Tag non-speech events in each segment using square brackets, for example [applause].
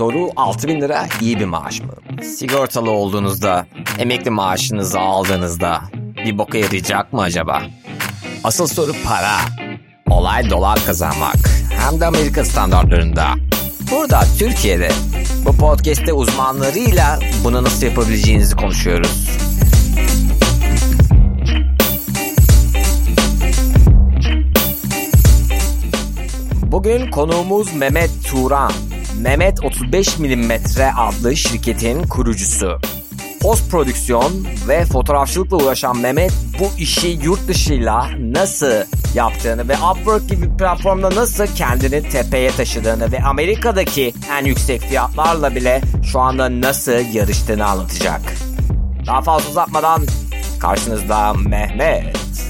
Soru 6000 lira iyi bir maaş mı? Sigortalı olduğunuzda, emekli maaşınızı aldığınızda bir boka yarayacak mı acaba? Asıl soru para. Olay dolar kazanmak. Hem de Amerika standartlarında. Burada Türkiye'de bu podcast'te uzmanlarıyla bunu nasıl yapabileceğinizi konuşuyoruz. Bugün konuğumuz Mehmet Turan. Mehmet 35 mm adlı şirketin kurucusu. Post prodüksiyon ve fotoğrafçılıkla uğraşan Mehmet bu işi yurt dışıyla nasıl yaptığını ve Upwork gibi platformda nasıl kendini tepeye taşıdığını ve Amerika'daki en yüksek fiyatlarla bile şu anda nasıl yarıştığını anlatacak. Daha fazla uzatmadan karşınızda Mehmet.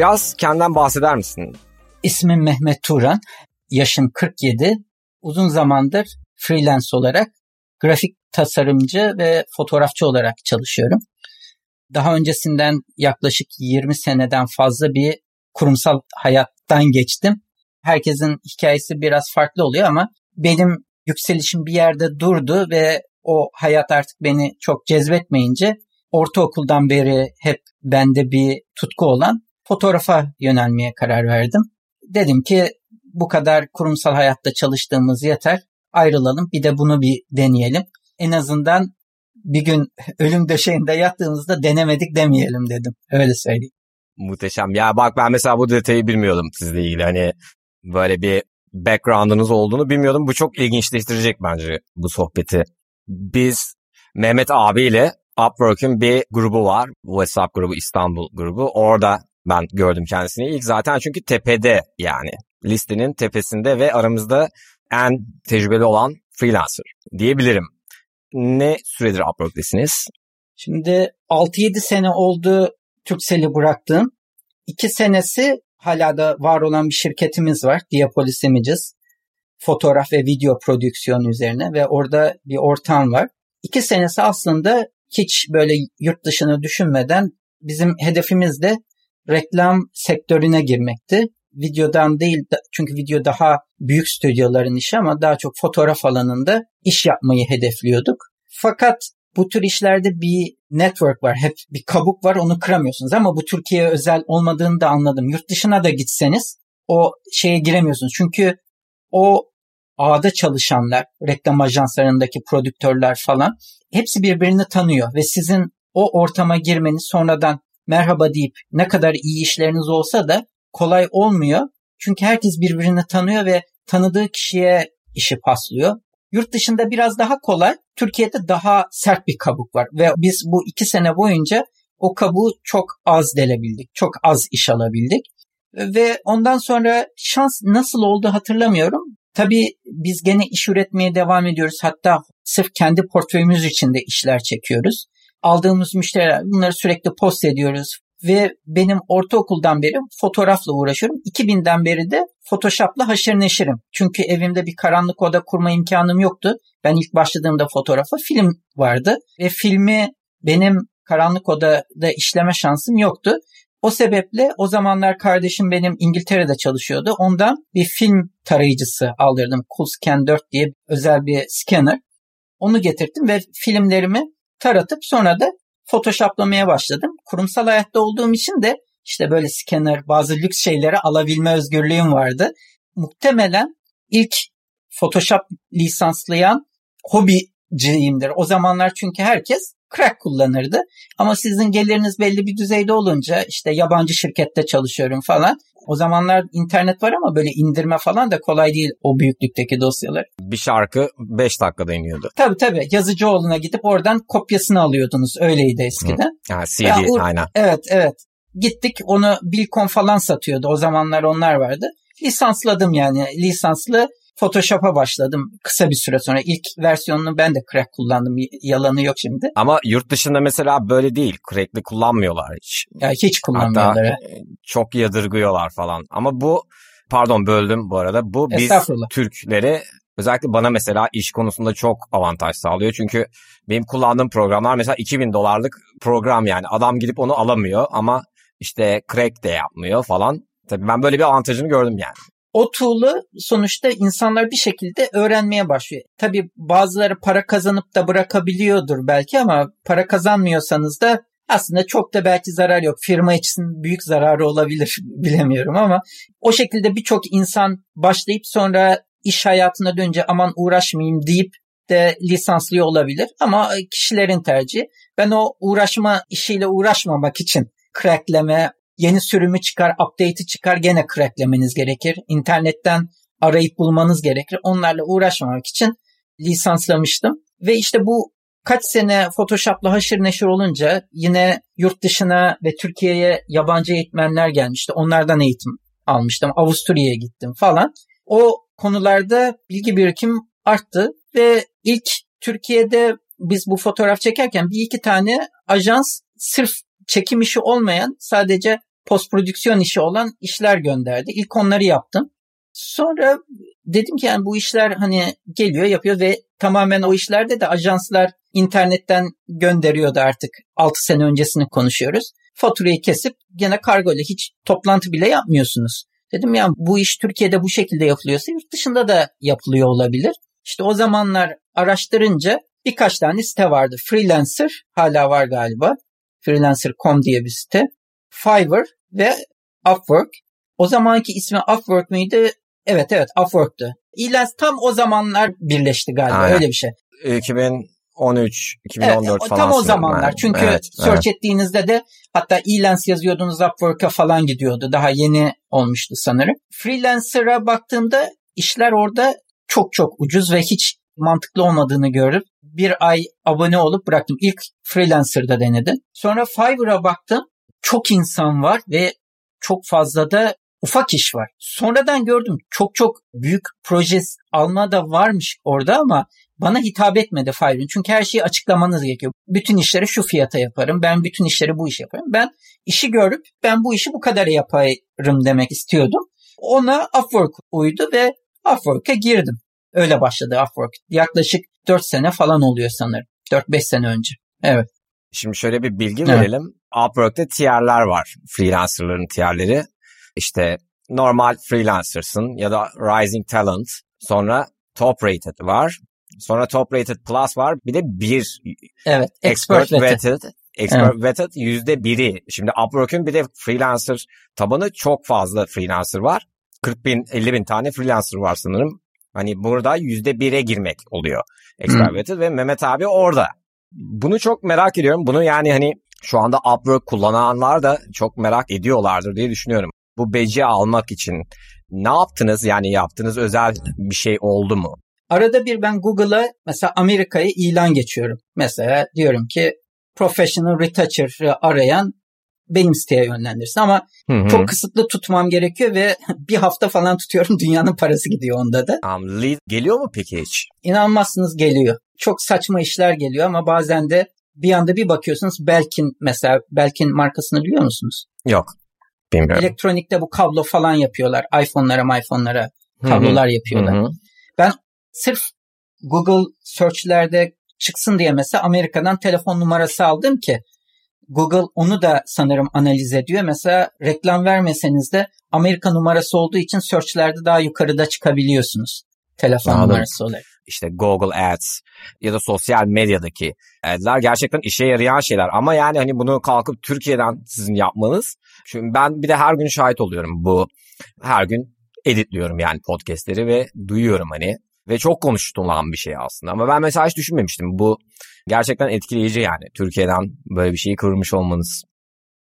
Biraz kendinden bahseder misin? İsmim Mehmet Turan. Yaşım 47. Uzun zamandır freelance olarak grafik tasarımcı ve fotoğrafçı olarak çalışıyorum. Daha öncesinden yaklaşık 20 seneden fazla bir kurumsal hayattan geçtim. Herkesin hikayesi biraz farklı oluyor ama benim yükselişim bir yerde durdu ve o hayat artık beni çok cezbetmeyince ortaokuldan beri hep bende bir tutku olan fotoğrafa yönelmeye karar verdim. Dedim ki bu kadar kurumsal hayatta çalıştığımız yeter. Ayrılalım bir de bunu bir deneyelim. En azından bir gün [laughs] ölüm döşeğinde yattığımızda denemedik demeyelim dedim. Öyle söyleyeyim. Muhteşem. Ya bak ben mesela bu detayı bilmiyordum sizle ilgili. Hani böyle bir background'ınız olduğunu bilmiyordum. Bu çok ilginçleştirecek bence bu sohbeti. Biz Mehmet abiyle Upwork'ün bir grubu var. WhatsApp grubu, İstanbul grubu. Orada ben gördüm kendisini ilk zaten çünkü tepede yani listenin tepesinde ve aramızda en tecrübeli olan freelancer diyebilirim. Ne süredir Upwork'tesiniz? Şimdi 6-7 sene oldu Turkcell'i bıraktığım. 2 senesi hala da var olan bir şirketimiz var. Diapolis Images. Fotoğraf ve video prodüksiyon üzerine ve orada bir ortam var. 2 senesi aslında hiç böyle yurt dışını düşünmeden bizim hedefimiz de reklam sektörüne girmekti. Videodan değil çünkü video daha büyük stüdyoların işi ama daha çok fotoğraf alanında iş yapmayı hedefliyorduk. Fakat bu tür işlerde bir network var. Hep bir kabuk var onu kıramıyorsunuz ama bu Türkiye'ye özel olmadığını da anladım. Yurt dışına da gitseniz o şeye giremiyorsunuz. Çünkü o ağda çalışanlar, reklam ajanslarındaki prodüktörler falan hepsi birbirini tanıyor ve sizin o ortama girmeniz sonradan merhaba deyip ne kadar iyi işleriniz olsa da kolay olmuyor. Çünkü herkes birbirini tanıyor ve tanıdığı kişiye işi paslıyor. Yurt dışında biraz daha kolay, Türkiye'de daha sert bir kabuk var ve biz bu iki sene boyunca o kabuğu çok az delebildik, çok az iş alabildik. Ve ondan sonra şans nasıl oldu hatırlamıyorum. Tabii biz gene iş üretmeye devam ediyoruz. Hatta sırf kendi portföyümüz için de işler çekiyoruz aldığımız müşteriler bunları sürekli post ediyoruz ve benim ortaokuldan beri fotoğrafla uğraşıyorum. 2000'den beri de Photoshop'la haşır neşirim. Çünkü evimde bir karanlık oda kurma imkanım yoktu. Ben ilk başladığımda fotoğrafa film vardı ve filmi benim karanlık odada işleme şansım yoktu. O sebeple o zamanlar kardeşim benim İngiltere'de çalışıyordu. Ondan bir film tarayıcısı aldırdım. Coolscan 4 diye özel bir scanner. Onu getirdim ve filmlerimi taratıp sonra da photoshoplamaya başladım. Kurumsal hayatta olduğum için de işte böyle scanner bazı lüks şeyleri alabilme özgürlüğüm vardı. Muhtemelen ilk Photoshop lisanslayan hobiciyimdir. O zamanlar çünkü herkes crack kullanırdı. Ama sizin geliriniz belli bir düzeyde olunca işte yabancı şirkette çalışıyorum falan. O zamanlar internet var ama böyle indirme falan da kolay değil o büyüklükteki dosyalar. Bir şarkı 5 dakikada iniyordu. Tabii tabii. Yazıcıoğlu'na gidip oradan kopyasını alıyordunuz. Öyleydi eskiden. Hı. Yani CD ya, aynen. Evet evet. Gittik onu Bilcon falan satıyordu. O zamanlar onlar vardı. Lisansladım yani. Lisanslı Photoshop'a başladım kısa bir süre sonra. ilk versiyonunu ben de crack kullandım. Yalanı yok şimdi. Ama yurt dışında mesela böyle değil. Crack'li kullanmıyorlar hiç. Ya hiç kullanmıyorlar. Hatta çok yadırgıyorlar falan. Ama bu pardon böldüm bu arada. Bu biz Türkleri özellikle bana mesela iş konusunda çok avantaj sağlıyor. Çünkü benim kullandığım programlar mesela 2000 dolarlık program yani. Adam gidip onu alamıyor ama işte crack de yapmıyor falan. Tabii ben böyle bir avantajını gördüm yani. O tool'u sonuçta insanlar bir şekilde öğrenmeye başlıyor. Tabii bazıları para kazanıp da bırakabiliyordur belki ama para kazanmıyorsanız da aslında çok da belki zarar yok. Firma için büyük zararı olabilir [laughs] bilemiyorum ama o şekilde birçok insan başlayıp sonra iş hayatına dönünce aman uğraşmayayım deyip de lisanslı olabilir ama kişilerin tercihi. Ben o uğraşma işiyle uğraşmamak için crackleme, yeni sürümü çıkar, update'i çıkar gene cracklemeniz gerekir. İnternetten arayıp bulmanız gerekir. Onlarla uğraşmamak için lisanslamıştım. Ve işte bu kaç sene Photoshop'la haşır neşir olunca yine yurt dışına ve Türkiye'ye yabancı eğitmenler gelmişti. Onlardan eğitim almıştım. Avusturya'ya gittim falan. O konularda bilgi birikim arttı ve ilk Türkiye'de biz bu fotoğraf çekerken bir iki tane ajans sırf çekim işi olmayan sadece post prodüksiyon işi olan işler gönderdi. İlk onları yaptım. Sonra dedim ki yani bu işler hani geliyor yapıyor ve tamamen o işlerde de ajanslar internetten gönderiyordu artık. 6 sene öncesini konuşuyoruz. Faturayı kesip gene kargo ile hiç toplantı bile yapmıyorsunuz. Dedim ya bu iş Türkiye'de bu şekilde yapılıyorsa yurt dışında da yapılıyor olabilir. İşte o zamanlar araştırınca birkaç tane site vardı. Freelancer hala var galiba. Freelancer.com diye bir site. Fiverr ve Upwork. O zamanki ismi Upwork mıydı? Evet evet Upwork'tu. İlans tam o zamanlar birleşti galiba Aynen. öyle bir şey. 2013, 2014 evet, falan. Tam o zamanlar. Yani. Çünkü evet, search evet. ettiğinizde de hatta e yazıyordunuz Upwork'a falan gidiyordu. Daha yeni olmuştu sanırım. Freelancer'a baktığımda işler orada çok çok ucuz ve hiç mantıklı olmadığını görüp bir ay abone olup bıraktım. İlk Freelancer'da denedim. Sonra Fiverr'a baktım. Çok insan var ve çok fazla da ufak iş var. Sonradan gördüm çok çok büyük proje alma da varmış orada ama bana hitap etmedi Fiverr'in. Çünkü her şeyi açıklamanız gerekiyor. Bütün işleri şu fiyata yaparım. Ben bütün işleri bu iş yaparım. Ben işi görüp ben bu işi bu kadar yaparım demek istiyordum. Ona Upwork uydu ve Upwork'a girdim. Öyle başladı Upwork. Yaklaşık 4 sene falan oluyor sanırım. 4-5 sene önce. Evet. Şimdi şöyle bir bilgi evet. Upwork'te tier'ler var. Freelancer'ların tier'leri. İşte normal freelancer'sın ya da rising talent. Sonra top rated var. Sonra top rated plus var. Bir de bir evet, expert, expert vetted. vetted. Expert evet. vetted yüzde biri. Şimdi Upwork'ün bir de freelancer tabanı çok fazla freelancer var. 40 bin 50 bin tane freelancer var sanırım. Hani burada yüzde bire girmek oluyor expert vetted ve Mehmet abi orada. Bunu çok merak ediyorum. Bunu yani hani şu anda Upwork kullananlar da çok merak ediyorlardır diye düşünüyorum. Bu beci almak için ne yaptınız? Yani yaptığınız özel bir şey oldu mu? Arada bir ben Google'a mesela Amerika'ya ilan geçiyorum. Mesela diyorum ki professional retoucher arayan benim siteye yönlendirsin ama hı hı. çok kısıtlı tutmam gerekiyor ve [laughs] bir hafta falan tutuyorum [laughs] dünyanın parası gidiyor onda da. Um, lead geliyor mu peki hiç? İnanmazsınız geliyor. Çok saçma işler geliyor ama bazen de bir anda bir bakıyorsunuz Belkin mesela Belkin markasını biliyor musunuz? Yok. Bilmiyorum. Elektronikte bu kablo falan yapıyorlar. iPhone'lara iPhone'lara kablolar Hı-hı. yapıyorlar. Hı-hı. Ben sırf Google search'lerde çıksın diye mesela Amerika'dan telefon numarası aldım ki Google onu da sanırım analiz ediyor. Mesela reklam vermeseniz de Amerika numarası olduğu için search'lerde daha yukarıda çıkabiliyorsunuz. Telefon Anladım. numarası olarak. İşte Google Ads ya da sosyal medyadaki adlar gerçekten işe yarayan şeyler. Ama yani hani bunu kalkıp Türkiye'den sizin yapmanız. Çünkü ben bir de her gün şahit oluyorum bu. Her gün editliyorum yani podcastleri ve duyuyorum hani. Ve çok konuştulan bir şey aslında. Ama ben mesela hiç düşünmemiştim. Bu gerçekten etkileyici yani. Türkiye'den böyle bir şeyi kıvırmış olmanız.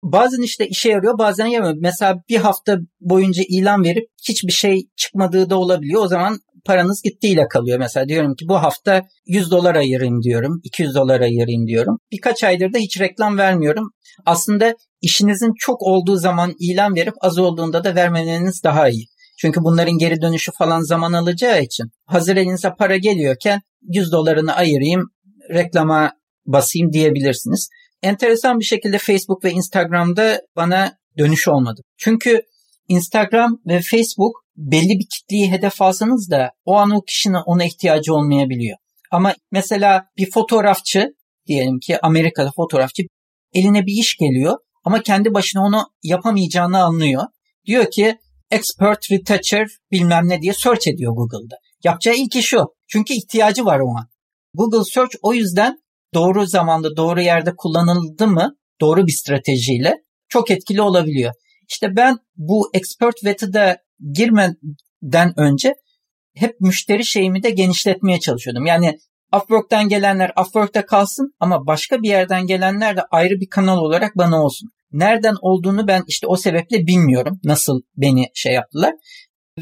Bazen işte işe yarıyor bazen yaramıyor. Mesela bir hafta boyunca ilan verip hiçbir şey çıkmadığı da olabiliyor. O zaman paranız gittiğiyle kalıyor. Mesela diyorum ki bu hafta 100 dolar ayırayım diyorum. 200 dolar ayırayım diyorum. Birkaç aydır da hiç reklam vermiyorum. Aslında işinizin çok olduğu zaman ilan verip az olduğunda da vermemeniz daha iyi. Çünkü bunların geri dönüşü falan zaman alacağı için hazır elinize para geliyorken 100 dolarını ayırayım reklama basayım diyebilirsiniz. Enteresan bir şekilde Facebook ve Instagram'da bana dönüş olmadı. Çünkü Instagram ve Facebook belli bir kitleyi hedef alsanız da o an o kişinin ona ihtiyacı olmayabiliyor. Ama mesela bir fotoğrafçı diyelim ki Amerika'da fotoğrafçı eline bir iş geliyor ama kendi başına onu yapamayacağını anlıyor. Diyor ki expert retoucher bilmem ne diye search ediyor Google'da. Yapacağı ilk iş o. Çünkü ihtiyacı var o an. Google Search o yüzden doğru zamanda doğru yerde kullanıldı mı doğru bir stratejiyle çok etkili olabiliyor. İşte ben bu expert vet'e girmeden önce hep müşteri şeyimi de genişletmeye çalışıyordum. Yani Upwork'tan gelenler Upwork'ta kalsın ama başka bir yerden gelenler de ayrı bir kanal olarak bana olsun. Nereden olduğunu ben işte o sebeple bilmiyorum. Nasıl beni şey yaptılar.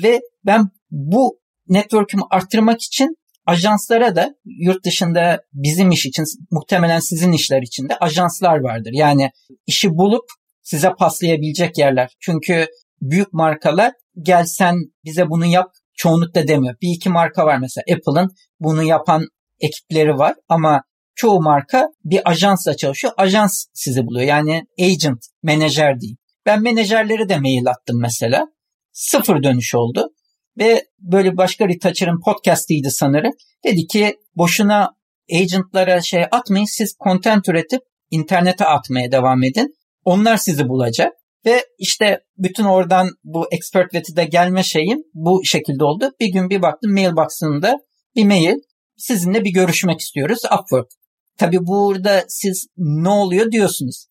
Ve ben bu network'ümü arttırmak için ajanslara da yurt dışında bizim iş için muhtemelen sizin işler için de ajanslar vardır. Yani işi bulup size paslayabilecek yerler. Çünkü büyük markalar gel sen bize bunu yap çoğunlukla demiyor. Bir iki marka var mesela Apple'ın bunu yapan ekipleri var ama çoğu marka bir ajansla çalışıyor. Ajans sizi buluyor. Yani agent, menajer değil. Ben menajerlere de mail attım mesela. Sıfır dönüş oldu. Ve böyle başka retoucher'ın podcast'iydi sanırım. Dedi ki boşuna agentlara şey atmayın siz content üretip internete atmaya devam edin. Onlar sizi bulacak. Ve işte bütün oradan bu expert vetide gelme şeyim bu şekilde oldu. Bir gün bir baktım mailbox'ında bir mail sizinle bir görüşmek istiyoruz Upwork. Tabi burada siz ne oluyor diyorsunuz.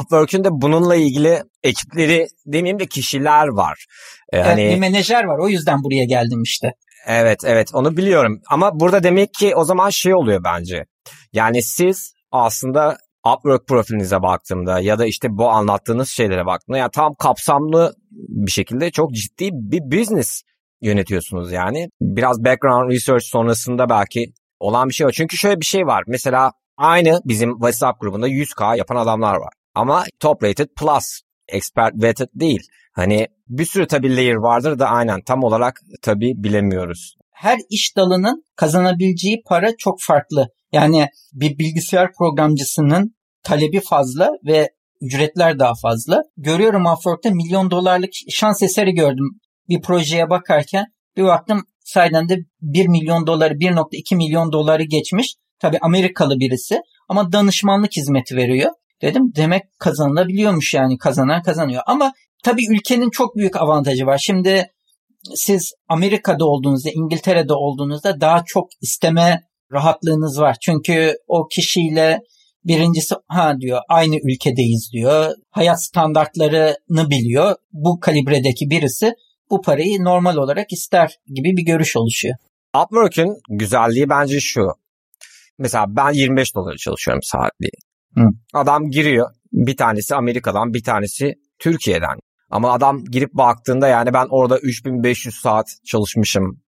Upwork'ün de bununla ilgili ekipleri demeyeyim de kişiler var. Ee, evet, hani... bir menajer var o yüzden buraya geldim işte. Evet evet onu biliyorum ama burada demek ki o zaman şey oluyor bence. Yani siz aslında Upwork profilinize baktığımda ya da işte bu anlattığınız şeylere baktığımda yani tam kapsamlı bir şekilde çok ciddi bir business yönetiyorsunuz yani. Biraz background research sonrasında belki olan bir şey var. Çünkü şöyle bir şey var. Mesela aynı bizim WhatsApp grubunda 100k yapan adamlar var. Ama top rated plus expert vetted değil. Hani bir sürü tabii layer vardır da aynen tam olarak tabii bilemiyoruz. Her iş dalının kazanabileceği para çok farklı. Yani bir bilgisayar programcısının talebi fazla ve ücretler daha fazla. Görüyorum Upwork'ta milyon dolarlık şans eseri gördüm. Bir projeye bakarken bir baktım sayeden de 1 milyon doları 1.2 milyon doları geçmiş. Tabi Amerikalı birisi ama danışmanlık hizmeti veriyor. Dedim demek kazanılabiliyormuş yani kazanan kazanıyor. Ama tabii ülkenin çok büyük avantajı var. Şimdi siz Amerika'da olduğunuzda, İngiltere'de olduğunuzda daha çok isteme rahatlığınız var. Çünkü o kişiyle birincisi ha diyor aynı ülkedeyiz diyor. Hayat standartlarını biliyor. Bu kalibredeki birisi bu parayı normal olarak ister gibi bir görüş oluşuyor. Upwork'ün güzelliği bence şu. Mesela ben 25 dolara çalışıyorum saatliği. Hı. Adam giriyor. Bir tanesi Amerika'dan, bir tanesi Türkiye'den. Ama adam girip baktığında yani ben orada 3500 saat çalışmışım.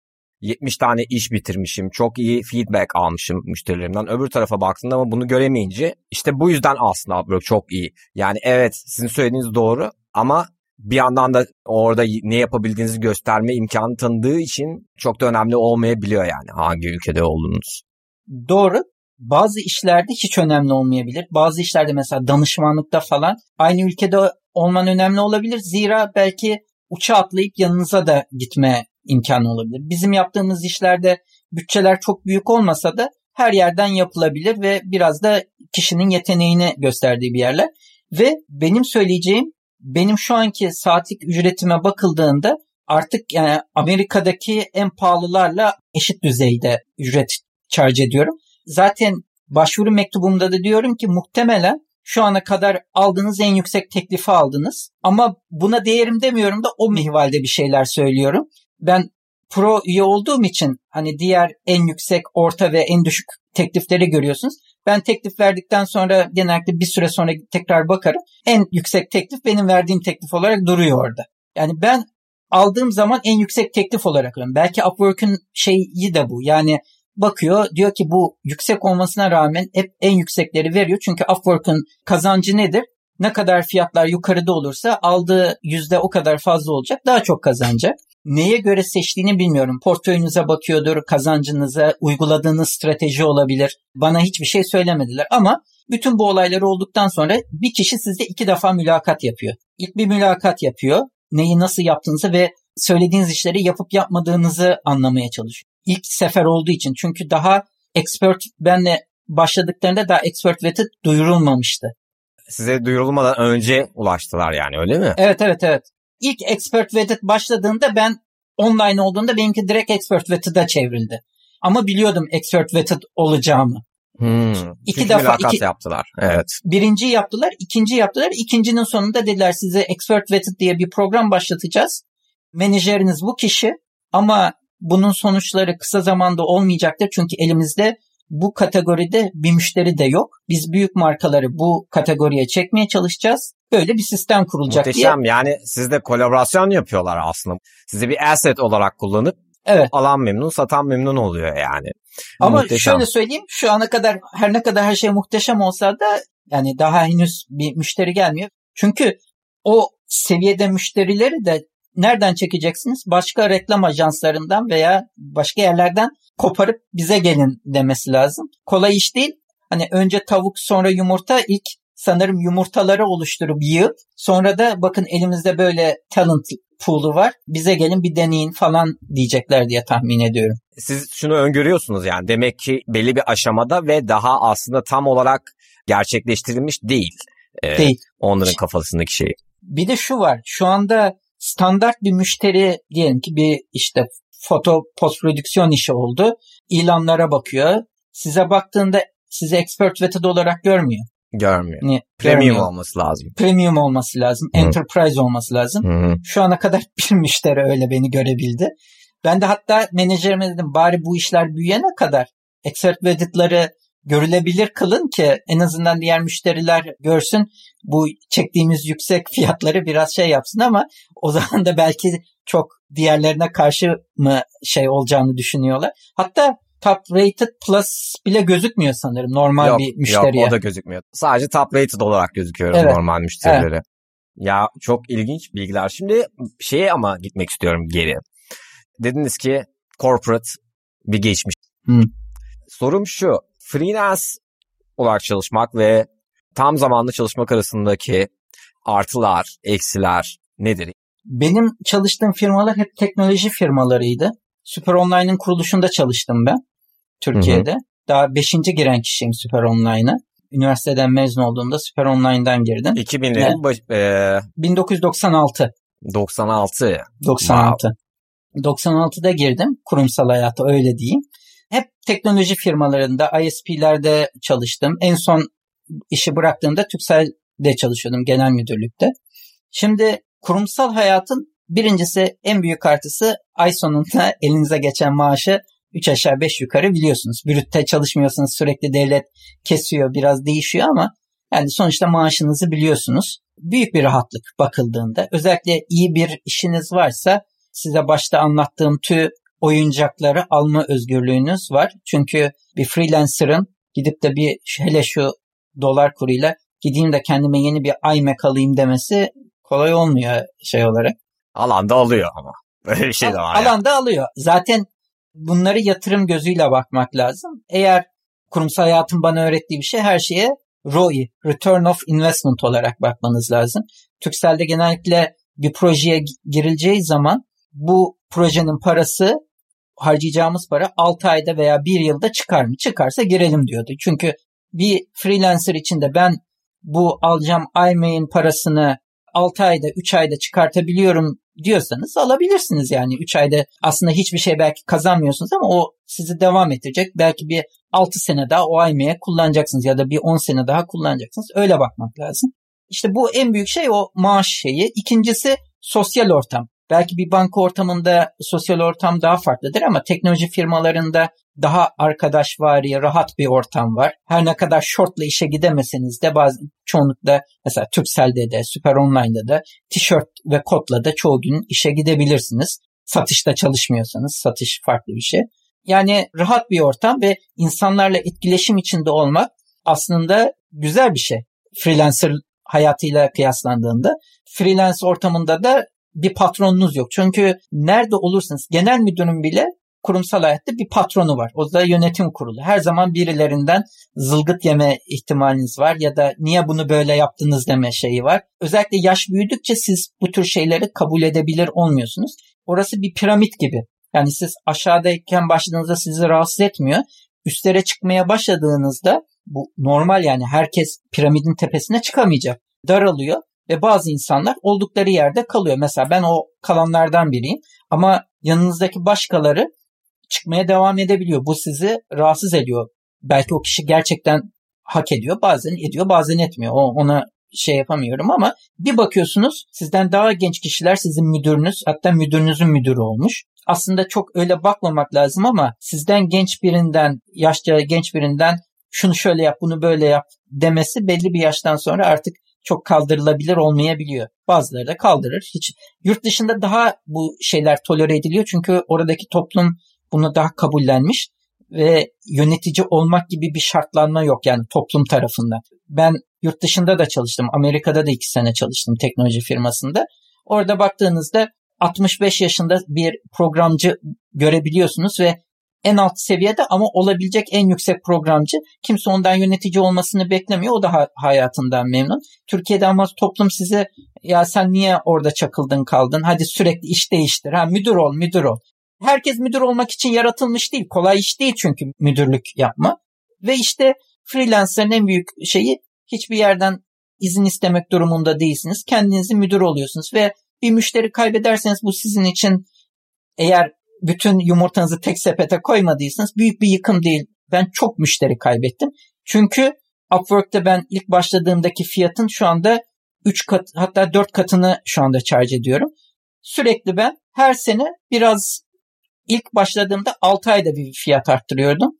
70 tane iş bitirmişim. Çok iyi feedback almışım müşterilerimden. Öbür tarafa baktığında ama bunu göremeyince işte bu yüzden aslında Upwork çok iyi. Yani evet sizin söylediğiniz doğru ama bir yandan da orada ne yapabildiğinizi gösterme imkanı tanıdığı için çok da önemli olmayabiliyor yani hangi ülkede olduğunuz. Doğru. Bazı işlerde hiç önemli olmayabilir. Bazı işlerde mesela danışmanlıkta falan aynı ülkede olman önemli olabilir. Zira belki uçağa atlayıp yanınıza da gitme imkanı olabilir. Bizim yaptığımız işlerde bütçeler çok büyük olmasa da her yerden yapılabilir ve biraz da kişinin yeteneğini gösterdiği bir yerler. Ve benim söyleyeceğim benim şu anki saatlik ücretime bakıldığında artık yani Amerika'daki en pahalılarla eşit düzeyde ücret charge ediyorum. Zaten başvuru mektubumda da diyorum ki muhtemelen şu ana kadar aldığınız en yüksek teklifi aldınız. Ama buna değerim demiyorum da o mihvalde bir şeyler söylüyorum. Ben pro üye olduğum için hani diğer en yüksek, orta ve en düşük teklifleri görüyorsunuz. Ben teklif verdikten sonra genellikle bir süre sonra tekrar bakarım. En yüksek teklif benim verdiğim teklif olarak duruyor orada. Yani ben aldığım zaman en yüksek teklif olarak alıyorum. Belki Upwork'ün şeyi de bu. Yani bakıyor diyor ki bu yüksek olmasına rağmen hep en yüksekleri veriyor. Çünkü Upwork'ın kazancı nedir? Ne kadar fiyatlar yukarıda olursa aldığı yüzde o kadar fazla olacak. Daha çok kazanacak. Neye göre seçtiğini bilmiyorum. Portföyünüze bakıyordur, kazancınıza, uyguladığınız strateji olabilir. Bana hiçbir şey söylemediler ama bütün bu olaylar olduktan sonra bir kişi sizde iki defa mülakat yapıyor. İlk bir mülakat yapıyor. Neyi nasıl yaptığınızı ve söylediğiniz işleri yapıp yapmadığınızı anlamaya çalışıyor. İlk sefer olduğu için çünkü daha expert benle başladıklarında daha expert vetted duyurulmamıştı. Size duyurulmadan önce ulaştılar yani öyle mi? Evet evet evet. İlk Expert Vetted başladığında ben online olduğunda benimki direkt Expert Vetted'a çevrildi. Ama biliyordum Expert Vetted olacağımı. Hmm. İki Çünkü defa- iki- yaptılar. Evet. Birinci yaptılar, ikinci yaptılar. İkincinin sonunda dediler size Expert Vetted diye bir program başlatacağız. Menajeriniz bu kişi ama bunun sonuçları kısa zamanda olmayacaktır. Çünkü elimizde bu kategoride bir müşteri de yok. Biz büyük markaları bu kategoriye çekmeye çalışacağız. Böyle bir sistem kurulacak diye. Muhteşem. Yani sizde kolaborasyon yapıyorlar aslında. Sizi bir asset olarak kullanıp Evet. alan memnun, satan memnun oluyor yani. Ama Muhteşem. şöyle söyleyeyim şu ana kadar her ne kadar her şey muhteşem olsa da yani daha henüz bir müşteri gelmiyor. Çünkü o seviyede müşterileri de nereden çekeceksiniz? Başka reklam ajanslarından veya başka yerlerden koparıp bize gelin demesi lazım. Kolay iş değil. Hani önce tavuk sonra yumurta ilk sanırım yumurtaları oluşturup yığıp sonra da bakın elimizde böyle talent pool'u var. Bize gelin bir deneyin falan diyecekler diye tahmin ediyorum. Siz şunu öngörüyorsunuz yani. Demek ki belli bir aşamada ve daha aslında tam olarak gerçekleştirilmiş değil. Ee, Değil. Onların kafasındaki şey. Bir de şu var. Şu anda standart bir müşteri diyelim ki bir işte foto post prodüksiyon işi oldu. İlanlara bakıyor. Size baktığında sizi expert vetted olarak görmüyor. Görmüyor. Hani Premium görmüyor. olması lazım. Premium olması lazım. Hı. Enterprise olması lazım. Hı. Şu ana kadar [laughs] bir müşteri öyle beni görebildi. Ben de hatta menajerime dedim bari bu işler büyüyene kadar expert vetted'ları görülebilir kılın ki en azından diğer müşteriler görsün bu çektiğimiz yüksek fiyatları biraz şey yapsın ama o zaman da belki çok diğerlerine karşı mı şey olacağını düşünüyorlar. Hatta top rated plus bile gözükmüyor sanırım normal Yok, bir müşteriye. yok o da gözükmüyor. Sadece top rated olarak gözüküyor Evet. normal müşterileri. Ya çok ilginç bilgiler. Şimdi şeye ama gitmek istiyorum geri. Dediniz ki corporate bir geçmiş. Hı. Sorum şu. Freelance olarak çalışmak ve tam zamanlı çalışmak arasındaki artılar, eksiler nedir? Benim çalıştığım firmalar hep teknoloji firmalarıydı. Süper Online'ın kuruluşunda çalıştım ben Türkiye'de. Daha 5. giren kişiyim Süper Online'a. Üniversiteden mezun olduğumda Süper Online'dan girdim. 2000'lerin baş, e, 1996. 96. 96. 96'da girdim kurumsal hayata öyle diyeyim. Hep teknoloji firmalarında, ISP'lerde çalıştım. En son işi bıraktığımda Türkcell'de çalışıyordum genel müdürlükte. Şimdi kurumsal hayatın birincisi en büyük artısı ay sonunda [laughs] elinize geçen maaşı 3 aşağı 5 yukarı biliyorsunuz. Brütte çalışmıyorsanız sürekli devlet kesiyor biraz değişiyor ama yani sonuçta maaşınızı biliyorsunuz. Büyük bir rahatlık bakıldığında. Özellikle iyi bir işiniz varsa size başta anlattığım tüm oyuncakları alma özgürlüğünüz var. Çünkü bir freelancer'ın gidip de bir hele şu dolar kuruyla gideyim de kendime yeni bir iMac alayım demesi kolay olmuyor şey olarak. Alanda alıyor ama. [laughs] Böyle bir şey de var. Alanda alıyor. Zaten bunları yatırım gözüyle bakmak lazım. Eğer kurumsal hayatın bana öğrettiği bir şey her şeye ROI, Return of Investment olarak bakmanız lazım. Türkcell'de genellikle bir projeye gi- girileceği zaman bu projenin parası harcayacağımız para 6 ayda veya 1 yılda çıkar mı? Çıkarsa girelim diyordu. Çünkü bir freelancer için de ben bu alacağım iMail'in parasını 6 ayda 3 ayda çıkartabiliyorum diyorsanız alabilirsiniz yani 3 ayda aslında hiçbir şey belki kazanmıyorsunuz ama o sizi devam ettirecek. Belki bir 6 sene daha o IME'ye kullanacaksınız ya da bir 10 sene daha kullanacaksınız. Öyle bakmak lazım. İşte bu en büyük şey o maaş şeyi. İkincisi sosyal ortam. Belki bir banka ortamında sosyal ortam daha farklıdır ama teknoloji firmalarında daha arkadaşvari, rahat bir ortam var. Her ne kadar shortla işe gidemeseniz de bazı çoğunlukla mesela Turkcell'de de, Süper Online'da da tişört ve kotla da çoğu gün işe gidebilirsiniz. Satışta çalışmıyorsanız satış farklı bir şey. Yani rahat bir ortam ve insanlarla etkileşim içinde olmak aslında güzel bir şey. Freelancer hayatıyla kıyaslandığında. Freelance ortamında da bir patronunuz yok. Çünkü nerede olursanız genel müdürün bile kurumsal hayatta bir patronu var. O da yönetim kurulu. Her zaman birilerinden zılgıt yeme ihtimaliniz var ya da niye bunu böyle yaptınız deme şeyi var. Özellikle yaş büyüdükçe siz bu tür şeyleri kabul edebilir olmuyorsunuz. Orası bir piramit gibi. Yani siz aşağıdayken başladığınızda sizi rahatsız etmiyor. Üstlere çıkmaya başladığınızda bu normal yani herkes piramidin tepesine çıkamayacak. Daralıyor. Ve bazı insanlar oldukları yerde kalıyor. Mesela ben o kalanlardan biriyim ama yanınızdaki başkaları çıkmaya devam edebiliyor. Bu sizi rahatsız ediyor. Belki o kişi gerçekten hak ediyor. Bazen ediyor, bazen etmiyor. O, ona şey yapamıyorum ama bir bakıyorsunuz sizden daha genç kişiler sizin müdürünüz hatta müdürünüzün müdürü olmuş. Aslında çok öyle bakmamak lazım ama sizden genç birinden, yaşça genç birinden şunu şöyle yap, bunu böyle yap demesi belli bir yaştan sonra artık çok kaldırılabilir olmayabiliyor. Bazıları da kaldırır. Hiç yurt dışında daha bu şeyler tolere ediliyor çünkü oradaki toplum bunu daha kabullenmiş ve yönetici olmak gibi bir şartlanma yok yani toplum tarafından. Ben yurt dışında da çalıştım. Amerika'da da iki sene çalıştım teknoloji firmasında. Orada baktığınızda 65 yaşında bir programcı görebiliyorsunuz ve en alt seviyede ama olabilecek en yüksek programcı. Kimse ondan yönetici olmasını beklemiyor. O da hayatından memnun. Türkiye'de ama toplum size ya sen niye orada çakıldın kaldın? Hadi sürekli iş değiştir. Ha müdür ol, müdür ol. Herkes müdür olmak için yaratılmış değil. Kolay iş değil çünkü müdürlük yapma. Ve işte freelancer'ın en büyük şeyi hiçbir yerden izin istemek durumunda değilsiniz. Kendinizi müdür oluyorsunuz ve bir müşteri kaybederseniz bu sizin için eğer bütün yumurtanızı tek sepete koymadıysanız büyük bir yıkım değil. Ben çok müşteri kaybettim. Çünkü Upwork'ta ben ilk başladığımdaki fiyatın şu anda 3 kat hatta 4 katını şu anda charge ediyorum. Sürekli ben her sene biraz ilk başladığımda 6 ayda bir fiyat arttırıyordum.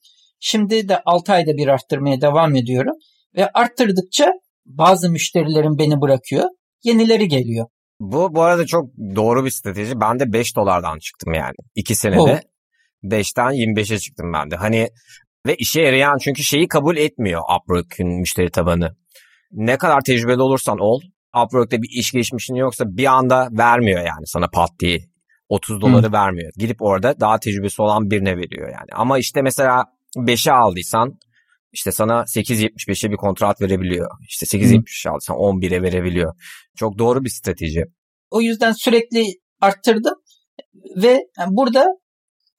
Şimdi de 6 ayda bir arttırmaya devam ediyorum. Ve arttırdıkça bazı müşterilerim beni bırakıyor. Yenileri geliyor. Bu bu arada çok doğru bir strateji. Ben de 5 dolardan çıktım yani. 2 senede oh. 5'ten 25'e çıktım ben de. Hani ve işe yarayan çünkü şeyi kabul etmiyor Upwork'ün müşteri tabanı. Ne kadar tecrübeli olursan ol, Upwork'ta bir iş geçmişin yoksa bir anda vermiyor yani sana pat diye. 30 doları Hı. vermiyor. Gidip orada daha tecrübesi olan birine veriyor yani. Ama işte mesela 5'e aldıysan işte sana 8.75'e bir kontrat verebiliyor. İşte 8.70 alsan 11'e verebiliyor. Çok doğru bir strateji. O yüzden sürekli arttırdım ve burada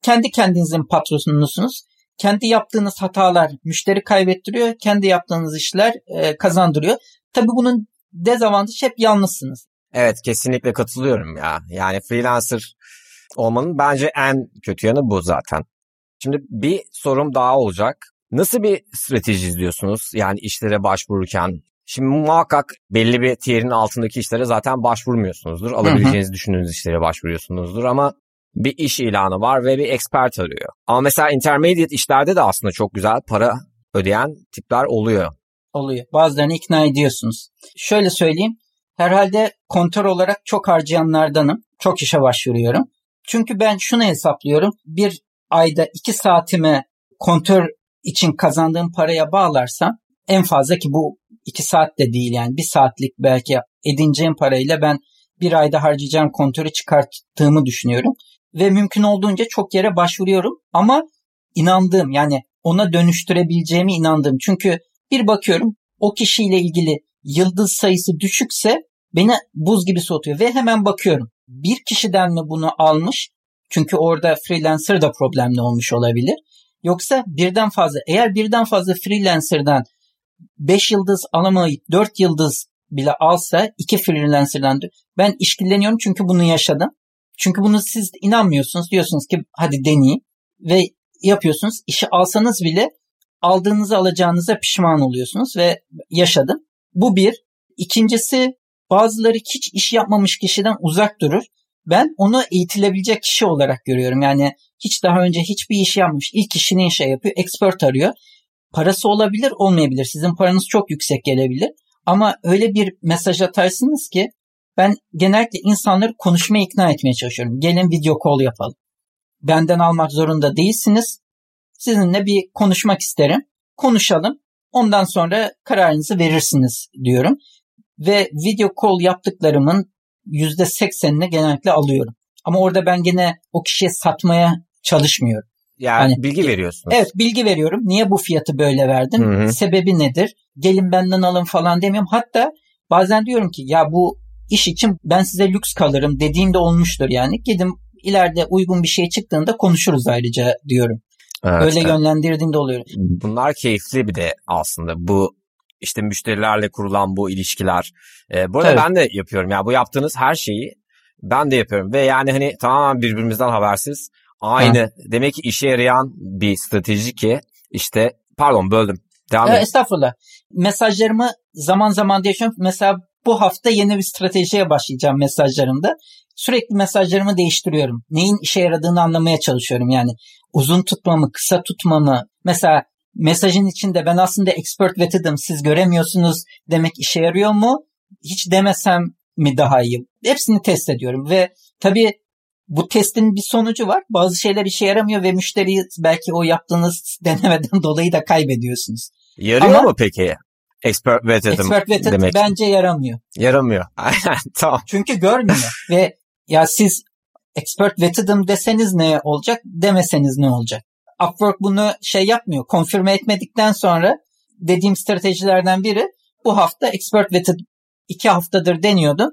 kendi kendinizin patronusunuz. Kendi yaptığınız hatalar müşteri kaybettiriyor. Kendi yaptığınız işler e, kazandırıyor. Tabii bunun dezavantajı hep yalnızsınız. Evet kesinlikle katılıyorum ya. Yani freelancer olmanın bence en kötü yanı bu zaten. Şimdi bir sorum daha olacak. Nasıl bir strateji izliyorsunuz? Yani işlere başvururken. Şimdi muhakkak belli bir tier'in altındaki işlere zaten başvurmuyorsunuzdur. Alabileceğinizi düşündüğünüz işlere başvuruyorsunuzdur ama bir iş ilanı var ve bir expert arıyor. Ama mesela intermediate işlerde de aslında çok güzel para ödeyen tipler oluyor. Oluyor. Bazılarını ikna ediyorsunuz. Şöyle söyleyeyim. Herhalde kontör olarak çok harcayanlardanım. Çok işe başvuruyorum. Çünkü ben şunu hesaplıyorum. Bir ayda iki saatimi kontör için kazandığım paraya bağlarsam en fazla ki bu iki saat de değil yani bir saatlik belki edineceğim parayla ben bir ayda harcayacağım kontörü çıkarttığımı düşünüyorum. Ve mümkün olduğunca çok yere başvuruyorum ama inandığım yani ona dönüştürebileceğimi inandığım. Çünkü bir bakıyorum o kişiyle ilgili yıldız sayısı düşükse beni buz gibi soğutuyor ve hemen bakıyorum. Bir kişiden mi bunu almış? Çünkü orada freelancer da problemli olmuş olabilir. Yoksa birden fazla eğer birden fazla freelancer'dan 5 yıldız alamayıp 4 yıldız bile alsa iki freelancer'dan ben işkilleniyorum çünkü bunu yaşadım. Çünkü bunu siz inanmıyorsunuz. Diyorsunuz ki hadi deneyeyim ve yapıyorsunuz. İşi alsanız bile aldığınızı alacağınıza pişman oluyorsunuz ve yaşadım. Bu bir. İkincisi bazıları hiç iş yapmamış kişiden uzak durur. Ben onu eğitilebilecek kişi olarak görüyorum. Yani hiç daha önce hiçbir iş yapmış. İlk işini şey yapıyor. Expert arıyor. Parası olabilir olmayabilir. Sizin paranız çok yüksek gelebilir. Ama öyle bir mesaj atarsınız ki ben genellikle insanları konuşmaya ikna etmeye çalışıyorum. Gelin video call yapalım. Benden almak zorunda değilsiniz. Sizinle bir konuşmak isterim. Konuşalım. Ondan sonra kararınızı verirsiniz diyorum. Ve video call yaptıklarımın %80'ini genellikle alıyorum. Ama orada ben gene o kişiye satmaya çalışmıyorum. Yani hani, bilgi veriyorsunuz. Evet bilgi veriyorum. Niye bu fiyatı böyle verdim? Hı-hı. Sebebi nedir? Gelin benden alın falan demiyorum. Hatta bazen diyorum ki ya bu iş için ben size lüks kalırım dediğimde olmuştur yani. Gidin ileride uygun bir şey çıktığında konuşuruz ayrıca diyorum. Evet, Öyle evet. yönlendirdiğimde oluyor. Bunlar keyifli bir de aslında bu işte müşterilerle kurulan bu ilişkiler. E, bu arada evet. ben de yapıyorum. Ya yani bu yaptığınız her şeyi ben de yapıyorum ve yani hani tamamen birbirimizden habersiz aynı. Ha. Demek ki işe yarayan bir strateji ki işte pardon böldüm. Devam ee, estağfurullah. Mesajlarımı zaman zaman değişiyorum. Mesela bu hafta yeni bir stratejiye başlayacağım mesajlarımda. Sürekli mesajlarımı değiştiriyorum. Neyin işe yaradığını anlamaya çalışıyorum. Yani uzun tutmamı, kısa tutmamı. Mesela mesajın içinde ben aslında expert veted'ım siz göremiyorsunuz demek işe yarıyor mu? Hiç demesem mi daha iyi? Hepsini test ediyorum ve tabii bu testin bir sonucu var. Bazı şeyler işe yaramıyor ve müşteriyi belki o yaptığınız [laughs] denemeden dolayı da kaybediyorsunuz. Yarıyor Ama, mu peki? Expert vetted, expert vetted demek. bence yaramıyor. Yaramıyor. [laughs] tamam. Çünkü görmüyor [laughs] ve ya siz expert vetted'ım deseniz ne olacak demeseniz ne olacak? Upwork bunu şey yapmıyor. Konfirme etmedikten sonra dediğim stratejilerden biri bu hafta expert vetted iki haftadır deniyordum.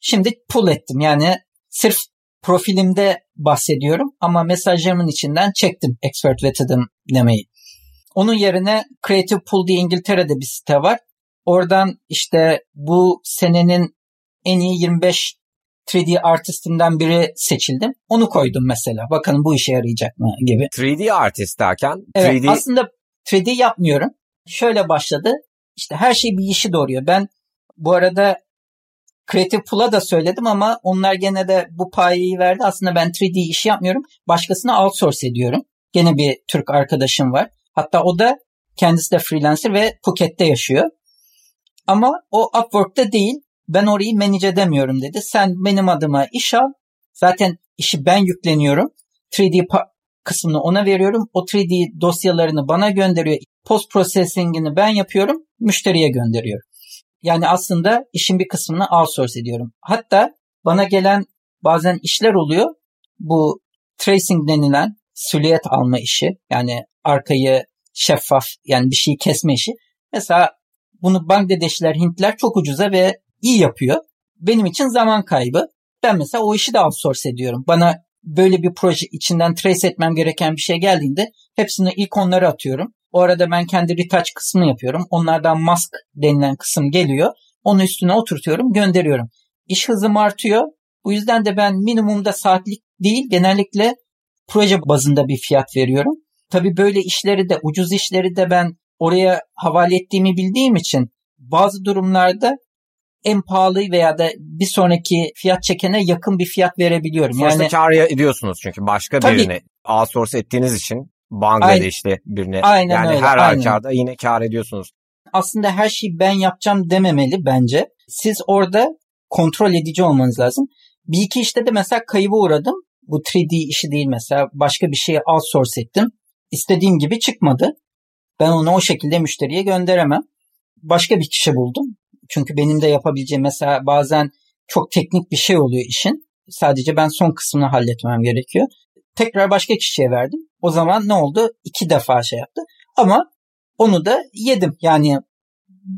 Şimdi pull ettim. Yani sırf profilimde bahsediyorum ama mesajlarımın içinden çektim expert vetted'ım demeyi. Onun yerine Creative Pool diye İngiltere'de bir site var. Oradan işte bu senenin en iyi 25 3D artistinden biri seçildim. Onu koydum mesela. Bakın bu işe yarayacak mı gibi. 3D artist derken? 3D... Evet aslında 3D yapmıyorum. Şöyle başladı. İşte her şey bir işi doğuruyor. Ben bu arada Creative Pool'a da söyledim ama onlar gene de bu payı verdi. Aslında ben 3D işi yapmıyorum. Başkasına outsource ediyorum. Gene bir Türk arkadaşım var. Hatta o da kendisi de freelancer ve Phuket'te yaşıyor. Ama o Upwork'ta değil. Ben orayı manage edemiyorum dedi. Sen benim adıma iş al. Zaten işi ben yükleniyorum. 3D kısmını ona veriyorum. O 3D dosyalarını bana gönderiyor. Post processing'ini ben yapıyorum. Müşteriye gönderiyorum. Yani aslında işin bir kısmını outsource ediyorum. Hatta bana gelen bazen işler oluyor. Bu tracing denilen silüet alma işi. Yani arkayı şeffaf yani bir şeyi kesme işi. Mesela bunu Bangladeşliler, Hintler çok ucuza ve iyi yapıyor. Benim için zaman kaybı. Ben mesela o işi de outsource ediyorum. Bana böyle bir proje içinden trace etmem gereken bir şey geldiğinde hepsini ilk onlara atıyorum. O arada ben kendi retouch kısmını yapıyorum. Onlardan mask denilen kısım geliyor. Onu üstüne oturtuyorum, gönderiyorum. İş hızım artıyor. Bu yüzden de ben minimumda saatlik değil, genellikle proje bazında bir fiyat veriyorum. Tabii böyle işleri de, ucuz işleri de ben oraya havale ettiğimi bildiğim için bazı durumlarda en pahalı veya da bir sonraki fiyat çekene yakın bir fiyat verebiliyorum. Sonuçta yani kar ediyorsunuz çünkü başka tabii, birini outsource ettiğiniz için Bangladeşli aynen, birine aynen yani öyle, her halükarda yine kar ediyorsunuz. Aslında her şeyi ben yapacağım dememeli bence. Siz orada kontrol edici olmanız lazım. Bir iki işte de mesela kayıba uğradım. Bu 3D işi değil mesela başka bir şeye outsource ettim. İstediğim gibi çıkmadı. Ben onu o şekilde müşteriye gönderemem. Başka bir kişi buldum. Çünkü benim de yapabileceğim mesela bazen çok teknik bir şey oluyor işin. Sadece ben son kısmını halletmem gerekiyor. Tekrar başka kişiye verdim. O zaman ne oldu? İki defa şey yaptı. Ama onu da yedim. Yani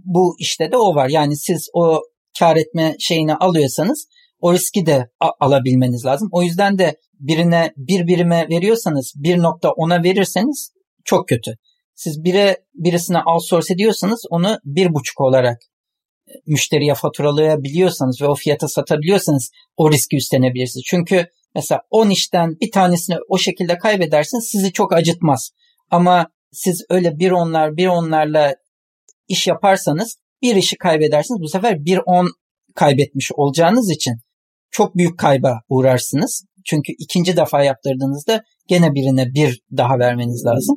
bu işte de o var. Yani siz o kar etme şeyini alıyorsanız o riski de alabilmeniz lazım. O yüzden de birine bir birime veriyorsanız bir nokta ona verirseniz çok kötü. Siz bire birisine outsource ediyorsanız onu bir buçuk olarak müşteriye faturalayabiliyorsanız ve o fiyata satabiliyorsanız o riski üstlenebilirsiniz. Çünkü mesela 10 işten bir tanesini o şekilde kaybedersiniz sizi çok acıtmaz. Ama siz öyle bir onlar bir onlarla iş yaparsanız bir işi kaybedersiniz. Bu sefer bir on kaybetmiş olacağınız için çok büyük kayba uğrarsınız. Çünkü ikinci defa yaptırdığınızda gene birine bir daha vermeniz lazım.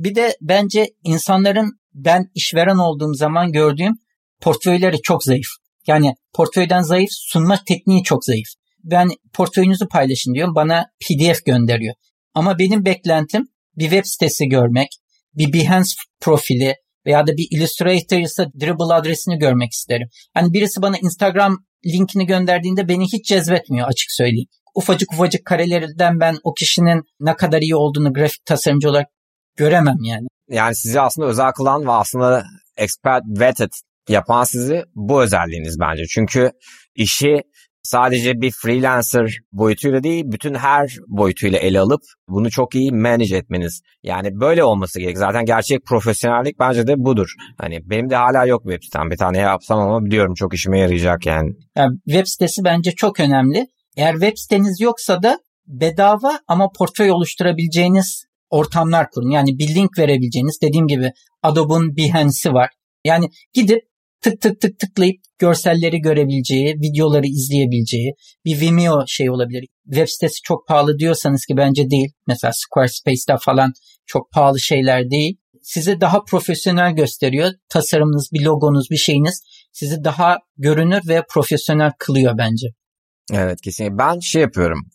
Bir de bence insanların ben işveren olduğum zaman gördüğüm portföyleri çok zayıf. Yani portföyden zayıf, sunma tekniği çok zayıf. Ben portföyünüzü paylaşın diyorum, bana PDF gönderiyor. Ama benim beklentim bir web sitesi görmek, bir Behance profili veya da bir Illustrator ise Dribble adresini görmek isterim. Hani birisi bana Instagram linkini gönderdiğinde beni hiç cezbetmiyor açık söyleyeyim. Ufacık ufacık karelerden ben o kişinin ne kadar iyi olduğunu grafik tasarımcı olarak göremem yani. Yani sizi aslında özel kılan ve aslında expert vetted yapan sizi bu özelliğiniz bence. Çünkü işi sadece bir freelancer boyutuyla değil bütün her boyutuyla ele alıp bunu çok iyi manage etmeniz. Yani böyle olması gerek. Zaten gerçek profesyonellik bence de budur. Hani benim de hala yok web sitem. Bir tane yapsam ama biliyorum çok işime yarayacak yani. yani. Web sitesi bence çok önemli. Eğer web siteniz yoksa da bedava ama portföy oluşturabileceğiniz ortamlar kurun. Yani bir link verebileceğiniz dediğim gibi Adobe'un Behance'i var. Yani gidip tık tık tık tıklayıp görselleri görebileceği, videoları izleyebileceği bir Vimeo şey olabilir. Web sitesi çok pahalı diyorsanız ki bence değil. Mesela Squarespace'de falan çok pahalı şeyler değil. Sizi daha profesyonel gösteriyor. Tasarımınız, bir logonuz, bir şeyiniz sizi daha görünür ve profesyonel kılıyor bence. Evet kesinlikle. Ben şey yapıyorum.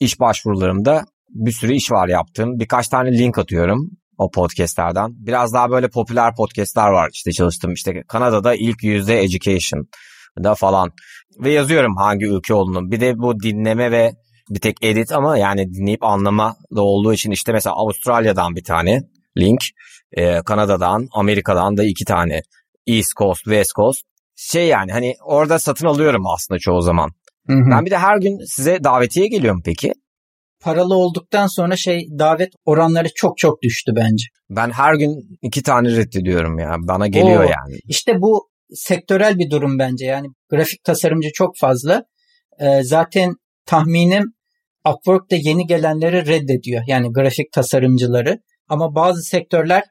İş başvurularımda bir sürü iş var yaptığım. Birkaç tane link atıyorum o podcastlerden. Biraz daha böyle popüler podcastler var işte çalıştım. İşte Kanada'da ilk yüzde education da falan. Ve yazıyorum hangi ülke olduğunu. Bir de bu dinleme ve bir tek edit ama yani dinleyip anlama da olduğu için işte mesela Avustralya'dan bir tane link. E, Kanada'dan, Amerika'dan da iki tane. East Coast, West Coast. Şey yani hani orada satın alıyorum aslında çoğu zaman. Hı hı. Ben bir de her gün size davetiye geliyorum peki paralı olduktan sonra şey davet oranları çok çok düştü bence. Ben her gün iki tane reddediyorum ya. Bana geliyor Oo, yani. İşte bu sektörel bir durum bence. Yani grafik tasarımcı çok fazla. Ee, zaten tahminim Upwork da yeni gelenleri reddediyor. Yani grafik tasarımcıları. Ama bazı sektörler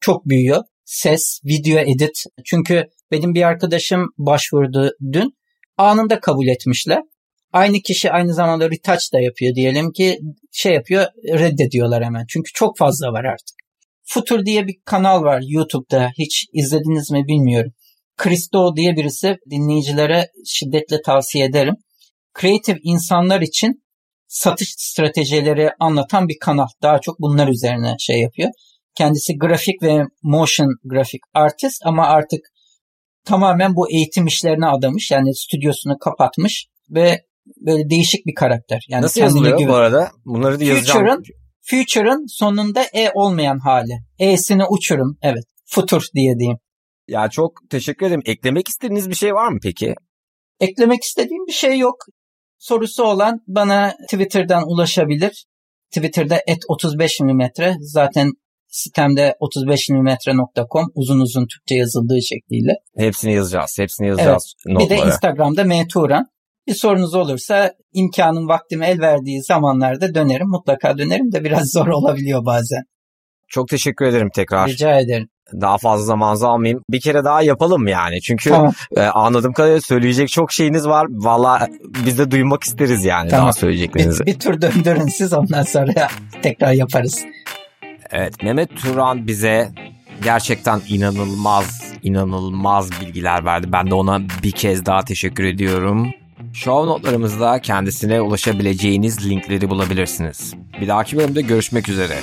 çok büyüyor. Ses, video edit. Çünkü benim bir arkadaşım başvurdu dün. Anında kabul etmişler. Aynı kişi aynı zamanda retouch da yapıyor diyelim ki şey yapıyor reddediyorlar hemen. Çünkü çok fazla var artık. Futur diye bir kanal var YouTube'da. Hiç izlediniz mi bilmiyorum. Christo diye birisi dinleyicilere şiddetle tavsiye ederim. Creative insanlar için satış stratejileri anlatan bir kanal. Daha çok bunlar üzerine şey yapıyor. Kendisi grafik ve motion grafik artist ama artık tamamen bu eğitim işlerine adamış. Yani stüdyosunu kapatmış ve böyle değişik bir karakter. Yani Nasıl yazılıyor gibi. bu arada? Bunları da yazacağım. Future'ın, Future'ın sonunda E olmayan hali. E'sini uçurum. Evet. Futur diye diyeyim. Ya çok teşekkür ederim. Eklemek istediğiniz bir şey var mı peki? Eklemek istediğim bir şey yok. Sorusu olan bana Twitter'dan ulaşabilir. Twitter'da et 35 mm. Zaten sitemde 35mm.com uzun uzun Türkçe yazıldığı şekliyle. Hepsini yazacağız. Hepsini yazacağız. Evet. Bir de Instagram'da Meturan. Bir sorunuz olursa imkanım vaktim el verdiği zamanlarda dönerim. Mutlaka dönerim de biraz [laughs] zor olabiliyor bazen. Çok teşekkür ederim tekrar. Rica ederim. Daha fazla zamanınızı almayayım. Bir kere daha yapalım yani. Çünkü tamam. e, anladığım kadarıyla söyleyecek çok şeyiniz var. Valla biz de duymak isteriz yani tamam. daha söyleyeceklerinizi. Bir, bir tur döndürün siz ondan sonra [laughs] tekrar yaparız. Evet Mehmet Turan bize gerçekten inanılmaz inanılmaz bilgiler verdi. Ben de ona bir kez daha teşekkür ediyorum. Show notlarımızda kendisine ulaşabileceğiniz linkleri bulabilirsiniz. Bir dahaki bölümde görüşmek üzere.